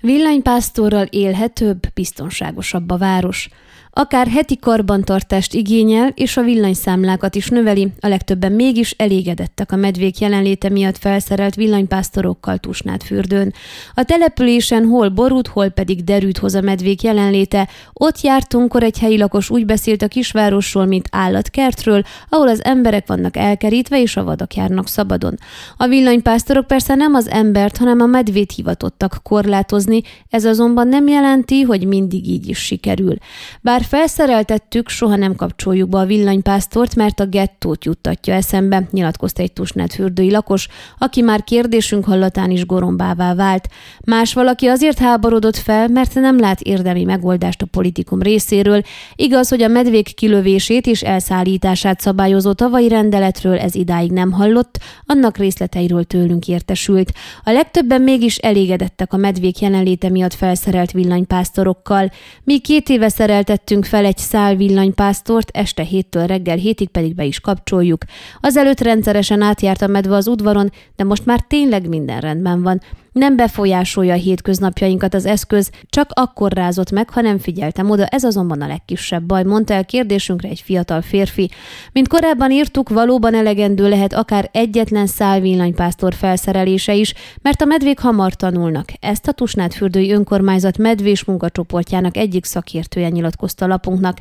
Villanypásztorral élhetőbb, biztonságosabb a város. Akár heti karbantartást igényel, és a villanyszámlákat is növeli, a legtöbben mégis elégedettek a medvék jelenléte miatt felszerelt villanypásztorokkal Tusnád fürdőn. A településen hol borút, hol pedig derűt hoz a medvék jelenléte. Ott jártunk, egy helyi lakos úgy beszélt a kisvárosról, mint állatkertről, ahol az emberek vannak elkerítve, és a vadak járnak szabadon. A villanypásztorok persze nem az embert, hanem a medvét hivatottak korlátozni, ez azonban nem jelenti, hogy mindig így is sikerül. Bár felszereltettük, soha nem kapcsoljuk be a villanypásztort, mert a gettót juttatja eszembe, nyilatkozta egy tusnát fürdői lakos, aki már kérdésünk hallatán is gorombává vált. Más valaki azért háborodott fel, mert nem lát érdemi megoldást a politikum részéről. Igaz, hogy a medvék kilövését és elszállítását szabályozó tavalyi rendeletről ez idáig nem hallott, annak részleteiről tőlünk értesült. A legtöbben mégis elégedettek a medvék jelenléte miatt felszerelt villanypásztorokkal. Mi két éve szereltettünk vettünk fel egy szál villanypásztort, este héttől reggel hétig pedig be is kapcsoljuk. Azelőtt rendszeresen átjárt a medve az udvaron, de most már tényleg minden rendben van. Nem befolyásolja a hétköznapjainkat az eszköz, csak akkor rázott meg, ha nem figyeltem oda, ez azonban a legkisebb baj, mondta el kérdésünkre egy fiatal férfi. Mint korábban írtuk, valóban elegendő lehet akár egyetlen szál villanypásztor felszerelése is, mert a medvék hamar tanulnak. Ezt a Tusnát fürdői önkormányzat medvés munkacsoportjának egyik szakértője nyilatkozta lapunknak.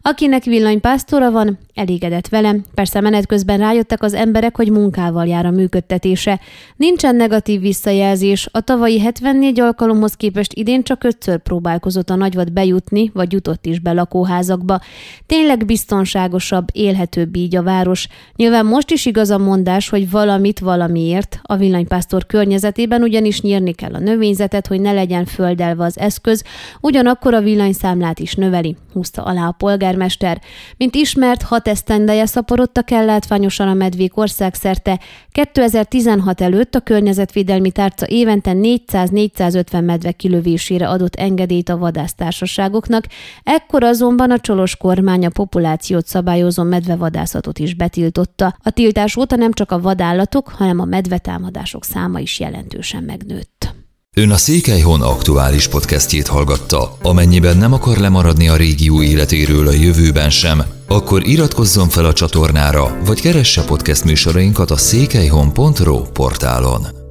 Akinek villanypásztora van, elégedett velem. Persze menet közben rájöttek az emberek, hogy munkával jár a működtetése. Nincsen negatív visszajelzés, és a tavalyi 74 alkalomhoz képest idén csak ötször próbálkozott a nagyvad bejutni, vagy jutott is be lakóházakba. Tényleg biztonságosabb, élhetőbb így a város. Nyilván most is igaz a mondás, hogy valamit valamiért a villanypásztor környezetében ugyanis nyírni kell a növényzetet, hogy ne legyen földelve az eszköz, ugyanakkor a villanyszámlát is növeli, húzta alá a polgármester. Mint ismert, hat esztendeje szaporodtak el látványosan a medvék országszerte. 2016 előtt a környezetvédelmi tárca évente 400-450 medve kilövésére adott engedélyt a vadásztársaságoknak, ekkor azonban a csolos kormány a populációt szabályozó medvevadászatot is betiltotta. A tiltás óta nem csak a vadállatok, hanem a medvetámadások száma is jelentősen megnőtt. Ön a Székelyhon aktuális podcastjét hallgatta. Amennyiben nem akar lemaradni a régió életéről a jövőben sem, akkor iratkozzon fel a csatornára, vagy keresse podcast műsorainkat a székelyhon.pro portálon.